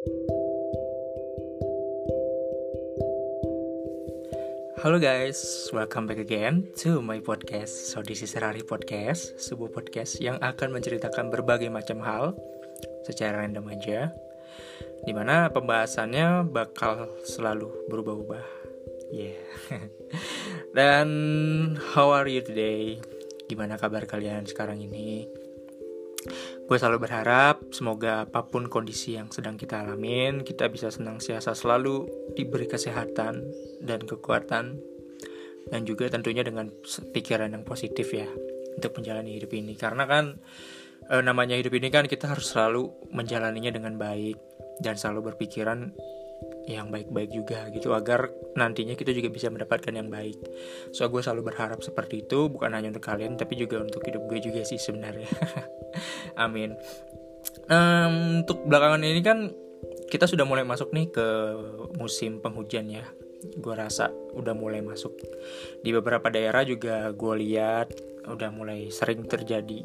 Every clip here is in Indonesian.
Halo guys, welcome back again to my podcast. So this is Rari Podcast, sebuah podcast yang akan menceritakan berbagai macam hal secara random aja. Di mana pembahasannya bakal selalu berubah-ubah. Yeah. Dan how are you today? Gimana kabar kalian sekarang ini? Gue selalu berharap semoga apa pun kondisi yang sedang kita alamin, kita bisa senang siasa selalu diberi kesehatan dan kekuatan dan juga tentunya dengan pikiran yang positif ya untuk menjalani hidup ini. Karena kan e, namanya hidup ini kan kita harus selalu menjalaninya dengan baik dan selalu berpikiran yang baik-baik juga gitu agar nantinya kita juga bisa mendapatkan yang baik. So gue selalu berharap seperti itu bukan hanya untuk kalian tapi juga untuk hidup gue juga sih sebenarnya. Amin. Um, untuk belakangan ini kan kita sudah mulai masuk nih ke musim penghujan ya. Gue rasa udah mulai masuk di beberapa daerah juga gue lihat udah mulai sering terjadi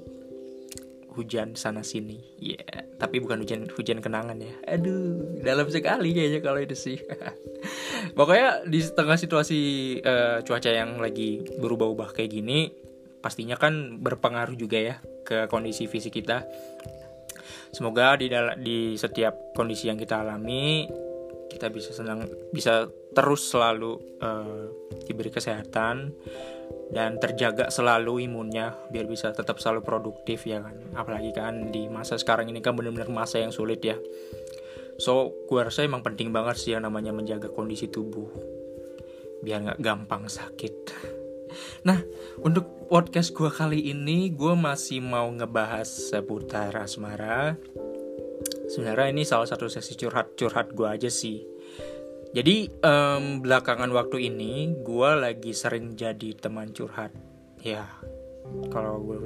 hujan sana sini. Ya, yeah. tapi bukan hujan hujan kenangan ya. Aduh, dalam sekali kayaknya kalau itu sih. Pokoknya di tengah situasi uh, cuaca yang lagi berubah-ubah kayak gini, pastinya kan berpengaruh juga ya ke kondisi fisik kita. Semoga di di setiap kondisi yang kita alami kita bisa senang bisa terus selalu uh, diberi kesehatan dan terjaga selalu imunnya biar bisa tetap selalu produktif ya kan? Apalagi kan di masa sekarang ini kan benar-benar masa yang sulit ya. So gue rasa emang penting banget sih yang namanya menjaga kondisi tubuh biar nggak gampang sakit. Nah untuk podcast gue kali ini gue masih mau ngebahas seputar asmara. Sebenarnya ini salah satu sesi curhat-curhat gue aja sih jadi um, belakangan waktu ini gue lagi sering jadi teman curhat. Ya, kalau gue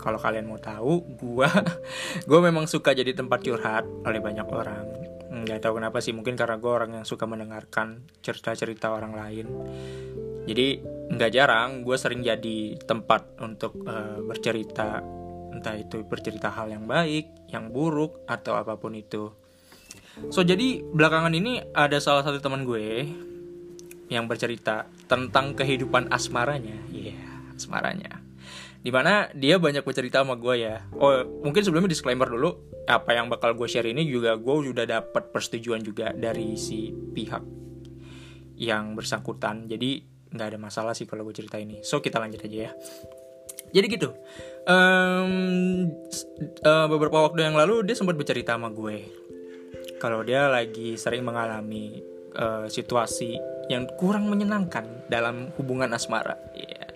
kalau kalian mau tahu, gue gue memang suka jadi tempat curhat oleh banyak orang. Nggak tahu kenapa sih, mungkin karena gue orang yang suka mendengarkan cerita-cerita orang lain. Jadi nggak jarang gue sering jadi tempat untuk uh, bercerita, entah itu bercerita hal yang baik, yang buruk atau apa pun itu. So jadi belakangan ini ada salah satu teman gue yang bercerita tentang kehidupan asmaranya. Iya, yeah, asmaranya. Di mana dia banyak bercerita sama gue ya. Oh, mungkin sebelumnya disclaimer dulu. Apa yang bakal gue share ini juga gue sudah dapat persetujuan juga dari si pihak yang bersangkutan. Jadi nggak ada masalah sih kalau gue cerita ini. So kita lanjut aja ya. Jadi gitu. Um, uh, beberapa waktu yang lalu dia sempat bercerita sama gue kalau dia lagi sering mengalami uh, situasi yang kurang menyenangkan dalam hubungan asmara. Yeah.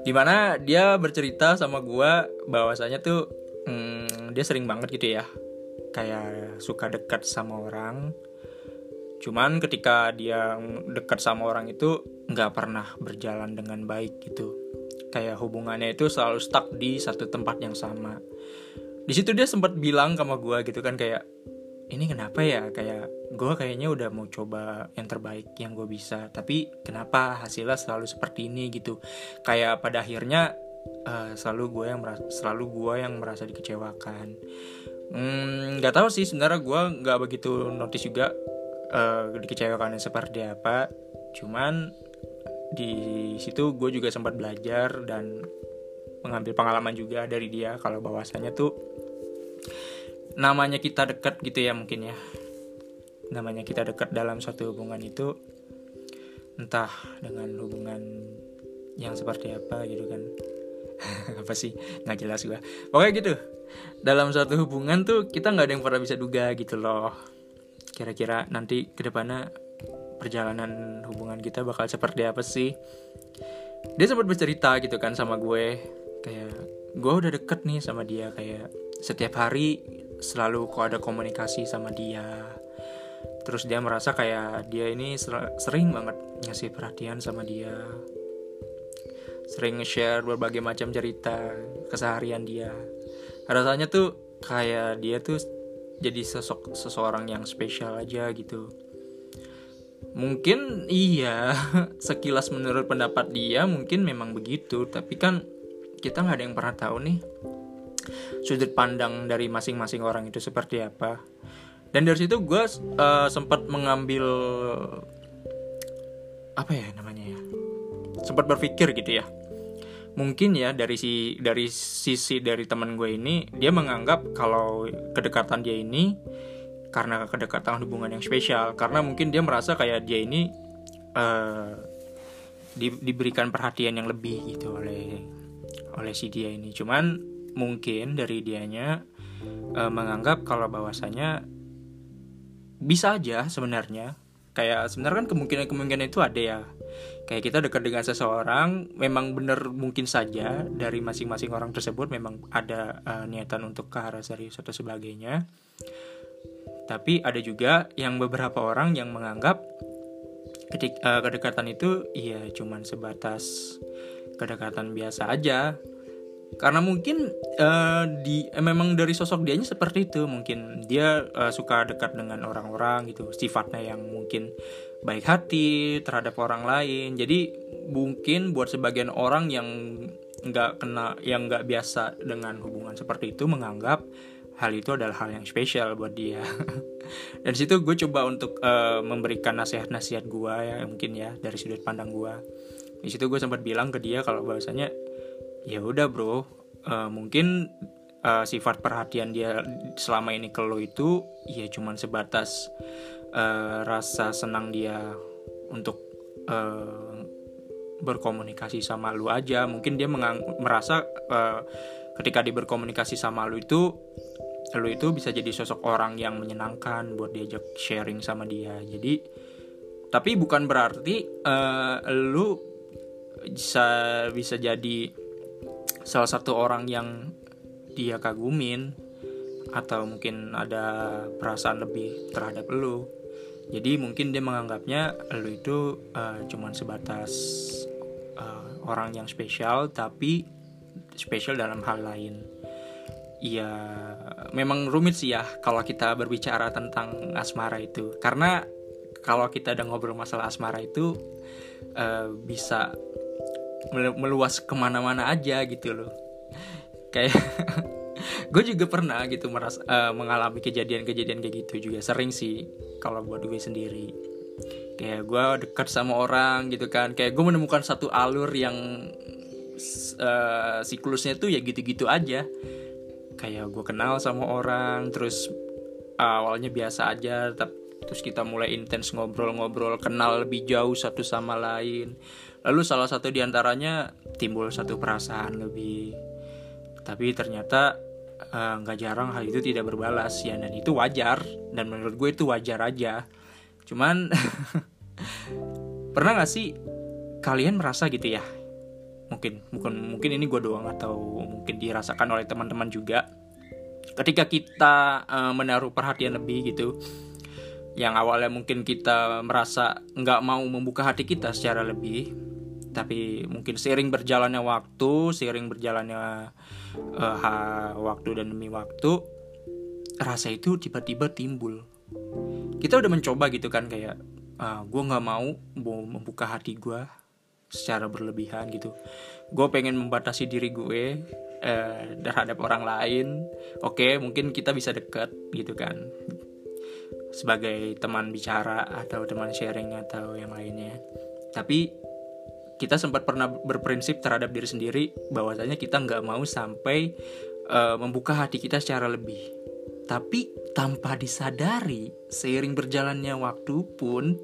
Di mana dia bercerita sama gue bahwasanya tuh hmm, dia sering banget gitu ya, kayak suka dekat sama orang. Cuman ketika dia dekat sama orang itu nggak pernah berjalan dengan baik gitu. Kayak hubungannya itu selalu stuck di satu tempat yang sama. Di situ dia sempat bilang sama gue gitu kan kayak ini kenapa ya? Kayak gue kayaknya udah mau coba yang terbaik yang gue bisa. Tapi kenapa hasilnya selalu seperti ini gitu? Kayak pada akhirnya uh, selalu gue yang merasa, selalu gue yang merasa dikecewakan. Hmm, nggak hmm, tahu sih sebenarnya gue nggak begitu notice juga uh, dikecewakannya seperti apa. Cuman di situ gue juga sempat belajar dan mengambil pengalaman juga dari dia kalau bahwasanya tuh namanya kita dekat gitu ya mungkin ya. Namanya kita dekat dalam suatu hubungan itu entah dengan hubungan yang seperti apa gitu kan. Apa sih? Nggak jelas gua. Pokoknya gitu. Dalam suatu hubungan tuh kita nggak ada yang pernah bisa duga gitu loh. Kira-kira nanti ke depannya perjalanan hubungan kita bakal seperti apa sih? Dia sempat bercerita gitu kan sama gue. Kayak gue udah deket nih sama dia. Kayak setiap hari selalu kok ada komunikasi sama dia. Terus dia merasa kayak dia ini sering banget ngasih perhatian sama dia. Sering share berbagai macam cerita keseharian dia. Rasanya tuh kayak dia tuh jadi sosok seseorang yang spesial aja gitu. Mungkin iya sekilas menurut pendapat dia mungkin memang begitu tapi kan kita nggak ada yang pernah tahu nih sudut pandang dari masing-masing orang itu seperti apa. Dan dari situ gue uh, sempat mengambil apa ya namanya ya sempat berpikir gitu ya. Mungkin ya dari si dari sisi dari teman gue ini dia menganggap kalau kedekatan dia ini karena kedekatan hubungan yang spesial karena mungkin dia merasa kayak dia ini uh, di, diberikan perhatian yang lebih gitu oleh oleh si dia ini. Cuman mungkin dari dianya uh, menganggap kalau bahwasanya bisa aja sebenarnya. Kayak sebenarnya kan kemungkinan-kemungkinan itu ada ya. Kayak kita dekat dengan seseorang memang benar mungkin saja dari masing-masing orang tersebut memang ada uh, niatan untuk ke arah serius atau sebagainya. Tapi ada juga yang beberapa orang yang menganggap ketik, uh, kedekatan itu ya cuman sebatas kedekatan biasa aja karena mungkin uh, di eh, memang dari sosok dianya seperti itu. Mungkin dia uh, suka dekat dengan orang-orang gitu. Sifatnya yang mungkin baik hati terhadap orang lain. Jadi mungkin buat sebagian orang yang nggak kena yang nggak biasa dengan hubungan seperti itu menganggap hal itu adalah hal yang spesial buat dia. Dan situ gue coba untuk uh, memberikan nasihat-nasihat gue ya mungkin ya dari sudut pandang gue di situ gue sempat bilang ke dia kalau bahasanya ya udah bro. Uh, mungkin uh, sifat perhatian dia selama ini ke lo itu ya cuman sebatas uh, rasa senang dia untuk uh, berkomunikasi sama lu aja. Mungkin dia merasa uh, ketika dia berkomunikasi sama lu itu lu itu bisa jadi sosok orang yang menyenangkan buat diajak sharing sama dia. Jadi tapi bukan berarti uh, lu bisa bisa jadi salah satu orang yang dia kagumin atau mungkin ada perasaan lebih terhadap lu. Jadi mungkin dia menganggapnya lu itu uh, cuman sebatas uh, orang yang spesial tapi spesial dalam hal lain. Ya memang rumit sih ya kalau kita berbicara tentang asmara itu. Karena kalau kita udah ngobrol masalah asmara itu uh, bisa meluas ke mana-mana aja gitu loh. Kayak gue juga pernah gitu meras uh, mengalami kejadian-kejadian kayak gitu juga sering sih kalau buat gue sendiri. Kayak gue dekat sama orang gitu kan kayak gue menemukan satu alur yang uh, siklusnya tuh ya gitu-gitu aja. Kayak gue kenal sama orang terus uh, awalnya biasa aja tapi terus kita mulai intens ngobrol-ngobrol kenal lebih jauh satu sama lain Lalu salah satu di antaranya timbul satu perasaan lebih. Tapi ternyata eh, nggak uh, jarang hal itu tidak berbalas ya dan itu wajar dan menurut gue itu wajar aja. Cuman pernah nggak sih kalian merasa gitu ya? Mungkin mungkin mungkin ini gue doang atau mungkin dirasakan oleh teman-teman juga. Ketika kita uh, menaruh perhatian lebih gitu, yang awalnya mungkin kita merasa nggak mau membuka hati kita secara lebih tapi mungkin sering berjalannya waktu sering berjalannya uh, waktu dan demi waktu rasa itu tiba-tiba timbul. Kita udah mencoba gitu kan kayak uh, ah, gue nggak mau mau membuka hati gue secara berlebihan gitu. Gue pengen membatasi diri gue uh, terhadap orang lain. Oke mungkin kita bisa deket gitu kan sebagai teman bicara atau teman sharing atau yang lainnya. Tapi kita sempat pernah berprinsip terhadap diri sendiri bahwasanya kita nggak mau sampai uh, membuka hati kita secara lebih. Tapi tanpa disadari seiring berjalannya waktu pun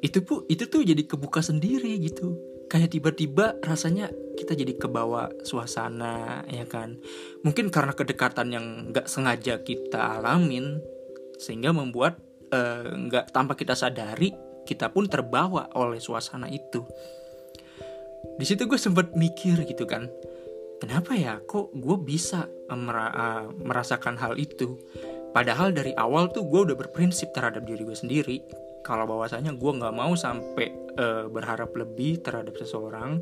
itu pun itu tuh jadi kebuka sendiri gitu. Kayak tiba-tiba rasanya kita jadi kebawa suasana ya kan? Mungkin karena kedekatan yang nggak sengaja kita alamin sehingga membuat eh, nggak uh, tanpa kita sadari kita pun terbawa oleh suasana itu. Di situ gue sempet mikir gitu kan kenapa ya? Kok gue bisa uh, merasakan hal itu? Padahal dari awal tuh gue udah berprinsip terhadap diri gue sendiri kalau bahwasanya gue nggak mau sampai uh, berharap lebih terhadap seseorang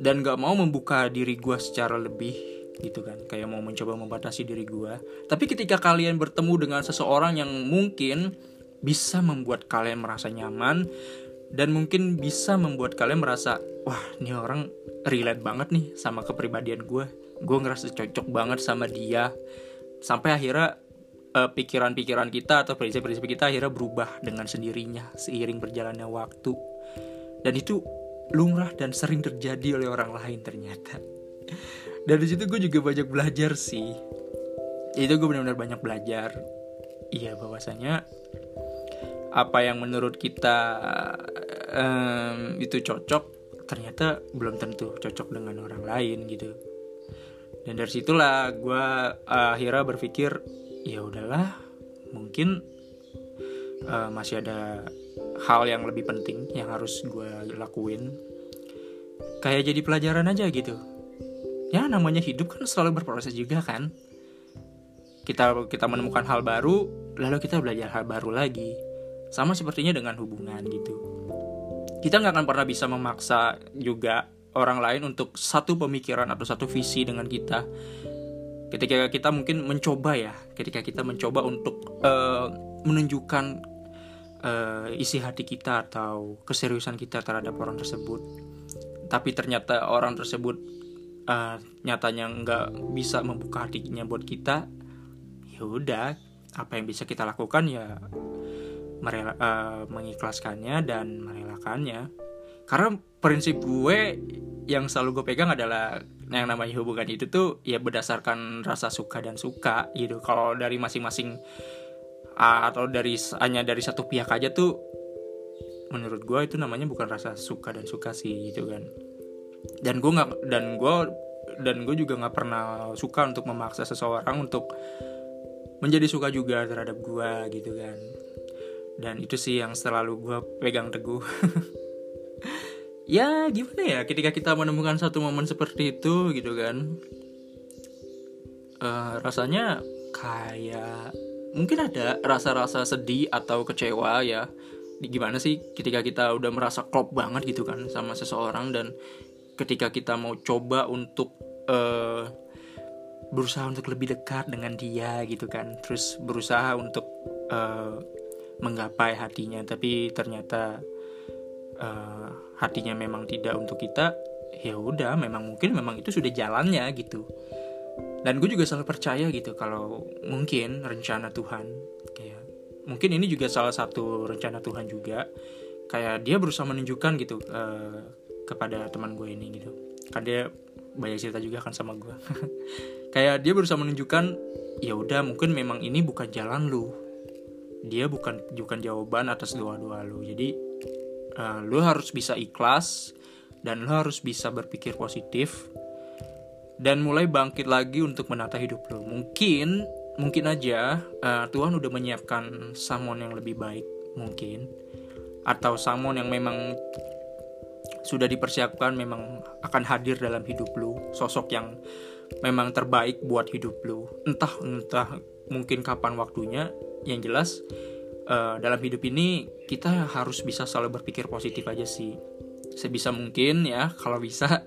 dan nggak mau membuka diri gue secara lebih gitu kan. Kayak mau mencoba membatasi diri gue tapi ketika kalian bertemu dengan seseorang yang mungkin bisa membuat kalian merasa nyaman dan mungkin bisa membuat kalian merasa wah ini orang relate banget nih sama kepribadian gue gue ngerasa cocok banget sama dia. Sampai akhirnya uh, pikiran-pikiran kita atau prinsip-prinsip kita akhirnya berubah dengan sendirinya seiring berjalannya waktu. Dan itu lumrah dan sering terjadi oleh orang lain ternyata. Dari situ gue juga banyak belajar sih. Itu gue benar-benar banyak belajar. Iya bahwasanya apa yang menurut kita um, itu cocok ternyata belum tentu cocok dengan orang lain gitu. Dan dari situlah gue uh, akhirnya berpikir ya udahlah mungkin uh, masih ada hal yang lebih penting yang harus gue lakuin. Kayak jadi pelajaran aja gitu. Ya namanya hidup kan selalu berproses juga kan. Kita kita menemukan hal baru lalu kita belajar hal baru lagi. Sama sepertinya dengan hubungan gitu. Kita nggak akan pernah bisa memaksa juga orang lain untuk satu pemikiran atau satu visi dengan kita. Ketika kita mungkin mencoba ya ketika kita mencoba untuk uh, menunjukkan uh, isi hati kita atau keseriusan kita terhadap orang tersebut. Tapi ternyata orang tersebut uh, nyatanya nggak bisa membuka hatinya buat kita ya udah apa yang bisa kita lakukan ya merela, uh, mengikhlaskannya dan merelakannya. Karena prinsip gue yang selalu gue pegang adalah yang namanya hubungan itu tuh ya berdasarkan rasa suka dan suka gitu. Kalau dari masing-masing atau dari hanya dari satu pihak aja tuh menurut gue itu namanya bukan rasa suka dan suka sih gitu kan. Dan gue nggak dan gue dan gue juga nggak pernah suka untuk memaksa seseorang untuk menjadi suka juga terhadap gue gitu kan. Dan itu sih yang selalu gue pegang teguh. Ya gimana ya ketika kita menemukan satu momen seperti itu gitu kan. Uh, rasanya kayak mungkin ada rasa-rasa sedih atau kecewa ya. Gimana sih ketika kita udah merasa klop banget gitu kan sama seseorang dan ketika kita mau coba untuk uh, berusaha untuk lebih dekat dengan dia gitu kan. Terus berusaha untuk uh, menggapai hatinya tapi ternyata uh, hatinya memang tidak untuk kita ya udah memang mungkin memang itu sudah jalannya gitu dan gue juga selalu percaya gitu kalau mungkin rencana Tuhan kayak mungkin ini juga salah satu rencana Tuhan juga. Kayak dia berusaha menunjukkan gitu uh, kepada teman gue ini gitu. Kan dia banyak cerita juga kan sama gue kayak dia berusaha menunjukkan ya udah mungkin memang ini bukan jalan lu. Dia bukan bukan jawaban atas doa-doa lu. Jadi uh, lu harus bisa ikhlas dan lu harus bisa berpikir positif dan mulai bangkit lagi untuk menata hidup lu. Mungkin mungkin aja uh, Tuhan udah menyiapkan someone yang lebih baik mungkin. Atau someone yang memang sudah dipersiapkan memang akan hadir dalam hidup lu. Sosok yang memang terbaik buat hidup lu. Entah entah mungkin kapan waktunya. Yang jelas uh, dalam hidup ini kita harus bisa selalu berpikir positif aja sih. Sebisa mungkin ya kalau bisa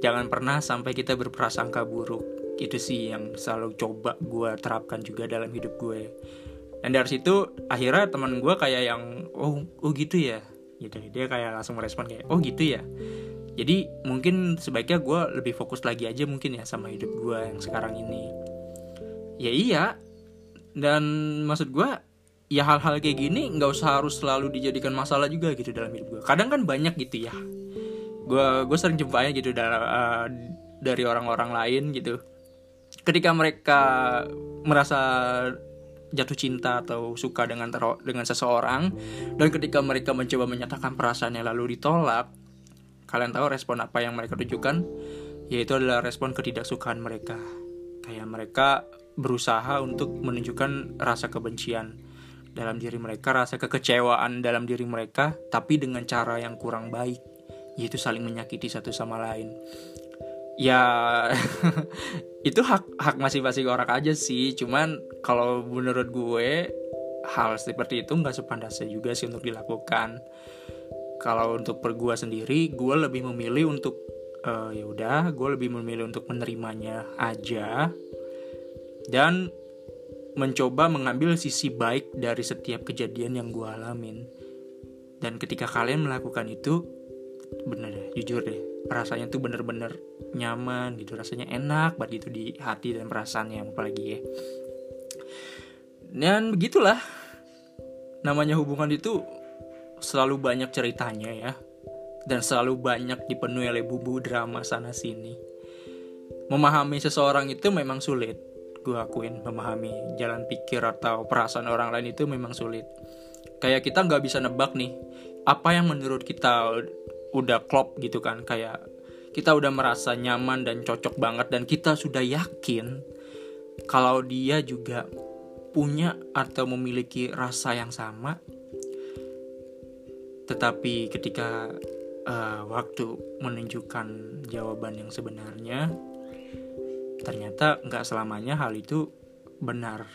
jangan pernah sampai kita berprasangka buruk. Itu sih yang selalu coba gue terapkan juga dalam hidup gue dan dari situ akhirnya teman gue kayak yang oh oh gitu ya? Gitu. Dia kayak langsung merespon kayak oh gitu ya? Jadi mungkin sebaiknya gue lebih fokus lagi aja mungkin ya sama hidup gue yang sekarang ini. Ya iya. Dan maksud gue ya hal-hal kayak gini nggak usah harus selalu dijadikan masalah juga gitu dalam hidup gue kadang kan banyak gitu ya gue gue sering jumpanya gitu dari uh, dari orang-orang lain gitu. Ketika mereka merasa jatuh cinta atau suka dengan dengan seseorang dan ketika mereka mencoba menyatakan perasaannya lalu ditolak kalian tahu respon apa yang mereka tunjukkan? Yaitu adalah respon ketidaksukaan mereka. Kayak mereka berusaha untuk menunjukkan rasa kebencian dalam diri mereka, rasa kekecewaan dalam diri mereka, tapi dengan cara yang kurang baik, yaitu saling menyakiti satu sama lain. Ya, itu hak hak masing-masing orang aja sih. Cuman kalau menurut gue hal seperti itu nggak sepandasnya juga sih untuk dilakukan. Kalau untuk per gue sendiri, gue lebih memilih untuk uh, ya udah, gue lebih memilih untuk menerimanya aja dan mencoba mengambil sisi baik dari setiap kejadian yang gue alamin. Dan ketika kalian melakukan itu, bener deh, jujur deh, rasanya tuh bener-bener nyaman gitu, rasanya enak banget gitu di hati dan perasaannya apalagi ya. dan begitulah. Namanya hubungan itu selalu banyak ceritanya ya. Dan selalu banyak dipenuhi oleh bubu drama sana sini memahami seseorang itu memang sulit. Gue akuin memahami jalan pikir atau perasaan orang lain itu memang sulit. Kayak kita nggak bisa nebak nih apa yang menurut kita udah klop gitu kan. Kayak kita udah merasa nyaman dan cocok banget. Dan kita sudah yakin kalau dia juga punya atau memiliki rasa yang sama. Tetapi ketika uh, waktu menunjukkan jawaban yang sebenarnya ternyata nggak selamanya hal itu benar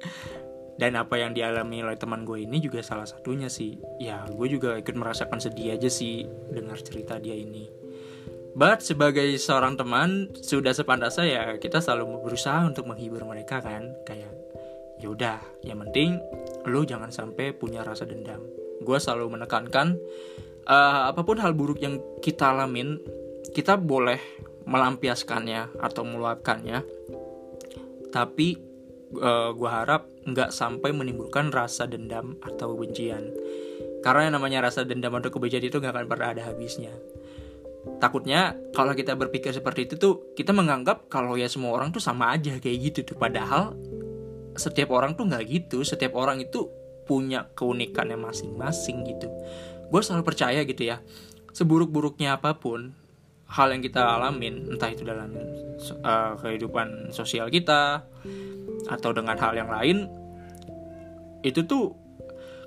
dan apa yang dialami oleh teman gue ini juga salah satunya sih. Ya gue juga ikut merasakan sedih aja sih dengar cerita dia ini. But sebagai seorang teman sudah sepantasnya ya kita selalu berusaha untuk menghibur mereka kan. Kayak ya udah yang penting lo jangan sampai punya rasa dendam. Gue selalu menekankan uh, apa pun hal buruk yang kita alamin kita boleh melampiaskannya atau meluapkannya. Tapi uh, eh, gue harap nggak sampai menimbulkan rasa dendam atau bencian karena yang namanya rasa dendam atau kebencian itu nggak akan pernah ada habisnya. Takutnya kalau kita berpikir seperti itu tuh kita menganggap kalau ya semua orang tuh sama aja kayak gitu tuh. Padahal setiap orang tuh nggak gitu. Setiap orang itu punya keunikannya masing-masing gitu. Gue selalu percaya gitu ya seburuk-buruknya apa pun hal yang kita alamin entah itu dalam uh, kehidupan sosial kita atau dengan hal yang lain itu tuh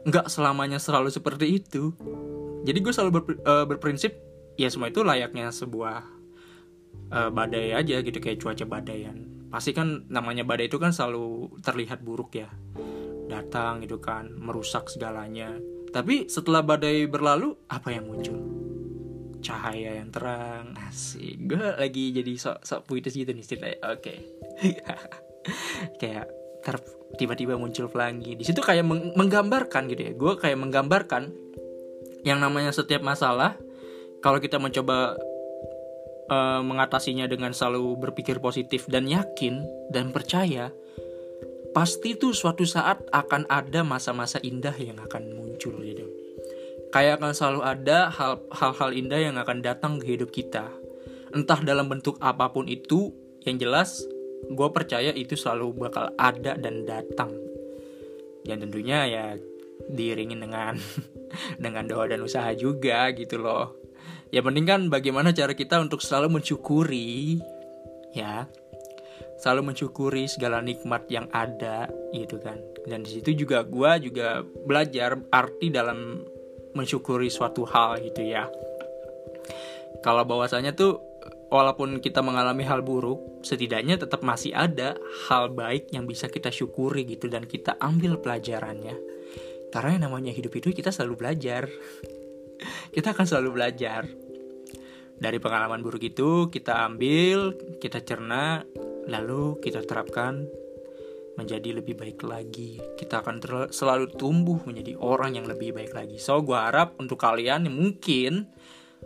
nggak selamanya selalu seperti itu. Jadi gue selalu ber, uh, berprinsip ya semua itu layaknya sebuah uh, badai aja gitu kayak cuaca badaian. Pasti kan namanya badai itu kan selalu terlihat buruk ya. Datang gitu kan merusak segalanya. Tapi setelah badai berlalu apa yang muncul? Cahaya yang terang. Asik. Gue lagi jadi sok sok puitis gitu nih ceritanya. Oke. okay. kayak ter tiba-tiba muncul pelangi di situ kayak meng menggambarkan gitu ya gue kayak menggambarkan yang namanya setiap masalah kalau kita mencoba uh, mengatasinya dengan selalu berpikir positif dan yakin dan percaya, pasti tuh suatu saat akan ada masa-masa indah yang akan muncul gitu. Kayak akan selalu ada hal-hal indah yang akan datang ke hidup kita. Entah dalam bentuk apa pun itu, yang jelas gue percaya itu selalu bakal ada dan datang. Dan tentunya ya diiringin dengan dengan doa dan usaha juga gitu loh. Ya penting kan bagaimana cara kita untuk selalu mensyukuri ya. Selalu mensyukuri segala nikmat yang ada gitu kan. Dan di situ juga gue juga belajar arti dalam mensyukuri suatu hal gitu ya. Kalau bahwasanya tuh walaupun kita mengalami hal buruk setidaknya tetap masih ada hal baik yang bisa kita syukuri gitu dan kita ambil pelajarannya. Karena yang namanya hidup itu kita selalu belajar. Kita akan selalu belajar. Dari pengalaman buruk itu kita ambil kita cerna lalu kita terapkan menjadi lebih baik lagi. Kita akan selalu tumbuh menjadi orang yang lebih baik lagi. So gue harap untuk kalian mungkin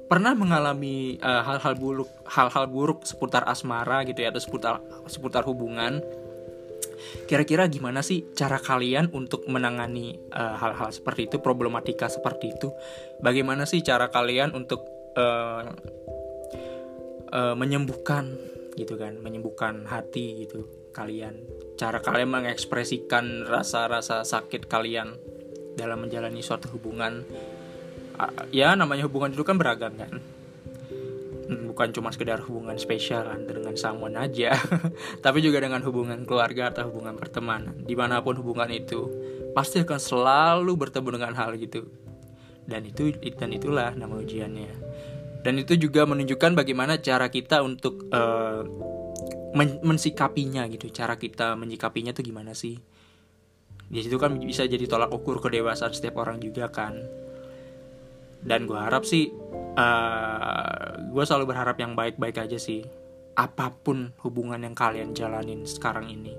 pernah mengalami eh, hal-hal uh, buruk hal-hal buruk seputar asmara gitu ya atau seputar seputar hubungan Kira-kira gimana sih cara kalian untuk menangani eh, hal-hal uh, seperti itu, problematika seperti itu? Bagaimana sih cara kalian untuk uh, uh, menyembuhkan gitu kan, menyembuhkan hati gitu kalian? Cara kalian mengekspresikan rasa-rasa sakit kalian dalam menjalani suatu hubungan? Ya namanya hubungan itu kan beragam kan? Bukan cuma sekedar hubungan spesial dengan someone aja tapi juga dengan hubungan keluarga atau hubungan pertemanan. Di mana pun hubungan itu pasti akan selalu bertemu dengan hal gitu. Dan itu dan itulah nama ujiannya. Dan itu juga menunjukkan bagaimana cara kita untuk uh, men mensikapinya gitu. Cara kita menyikapinya tuh gimana sih? Di situ kan bisa jadi tolak ukur kedewasaan setiap orang juga kan dan gue harap sih uh, eh, gue selalu berharap yang baik-baik aja sih. Apa pun hubungan yang kalian jalanin sekarang ini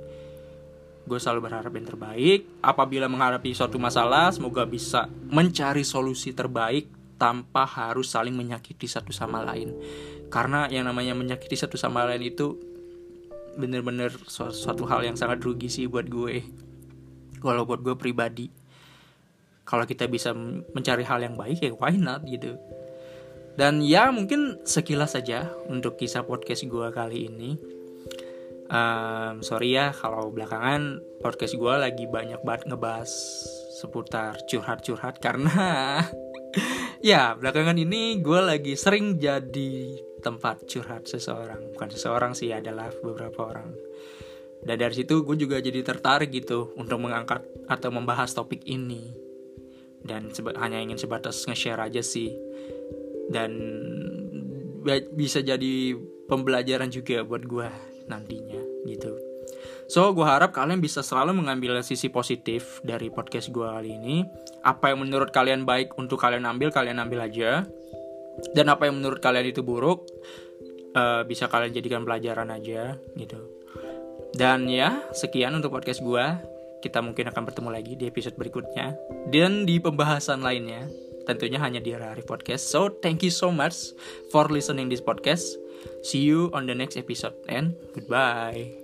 gue selalu berharap yang terbaik. Apabila menghadapi suatu masalah semoga bisa mencari solusi terbaik tanpa harus saling menyakiti satu sama lain. Karena yang namanya menyakiti satu sama lain itu bener-bener suatu hal yang sangat rugi sih buat gue. Kalau buat gue pribadi kalau kita bisa mencari hal yang baik ya why not gitu. Dan ya mungkin sekilas saja untuk kisah podcast gue kali ini. Um, sorry ya kalau belakangan podcast gue lagi banyak banget ngebahas seputar curhat-curhat karena ya belakangan ini gue lagi sering jadi tempat curhat seseorang. Bukan seseorang sih adalah beberapa orang. Dan dari situ gue juga jadi tertarik gitu untuk mengangkat atau membahas topik ini dan hanya ingin sebatas nge-share aja sih. Dan bisa jadi pembelajaran juga buat gue nantinya gitu. So gue harap kalian bisa selalu mengambil sisi positif dari podcast gue kali ini. Apa yang menurut kalian baik untuk kalian ambil kalian ambil aja. Dan apa yang menurut kalian itu buruk uh, bisa kalian jadikan pelajaran aja gitu. Dan ya sekian untuk podcast gue kita mungkin akan bertemu lagi di episode berikutnya dan di pembahasan lainnya tentunya hanya di Rari Podcast. So, thank you so much for listening this podcast. See you on the next episode and goodbye.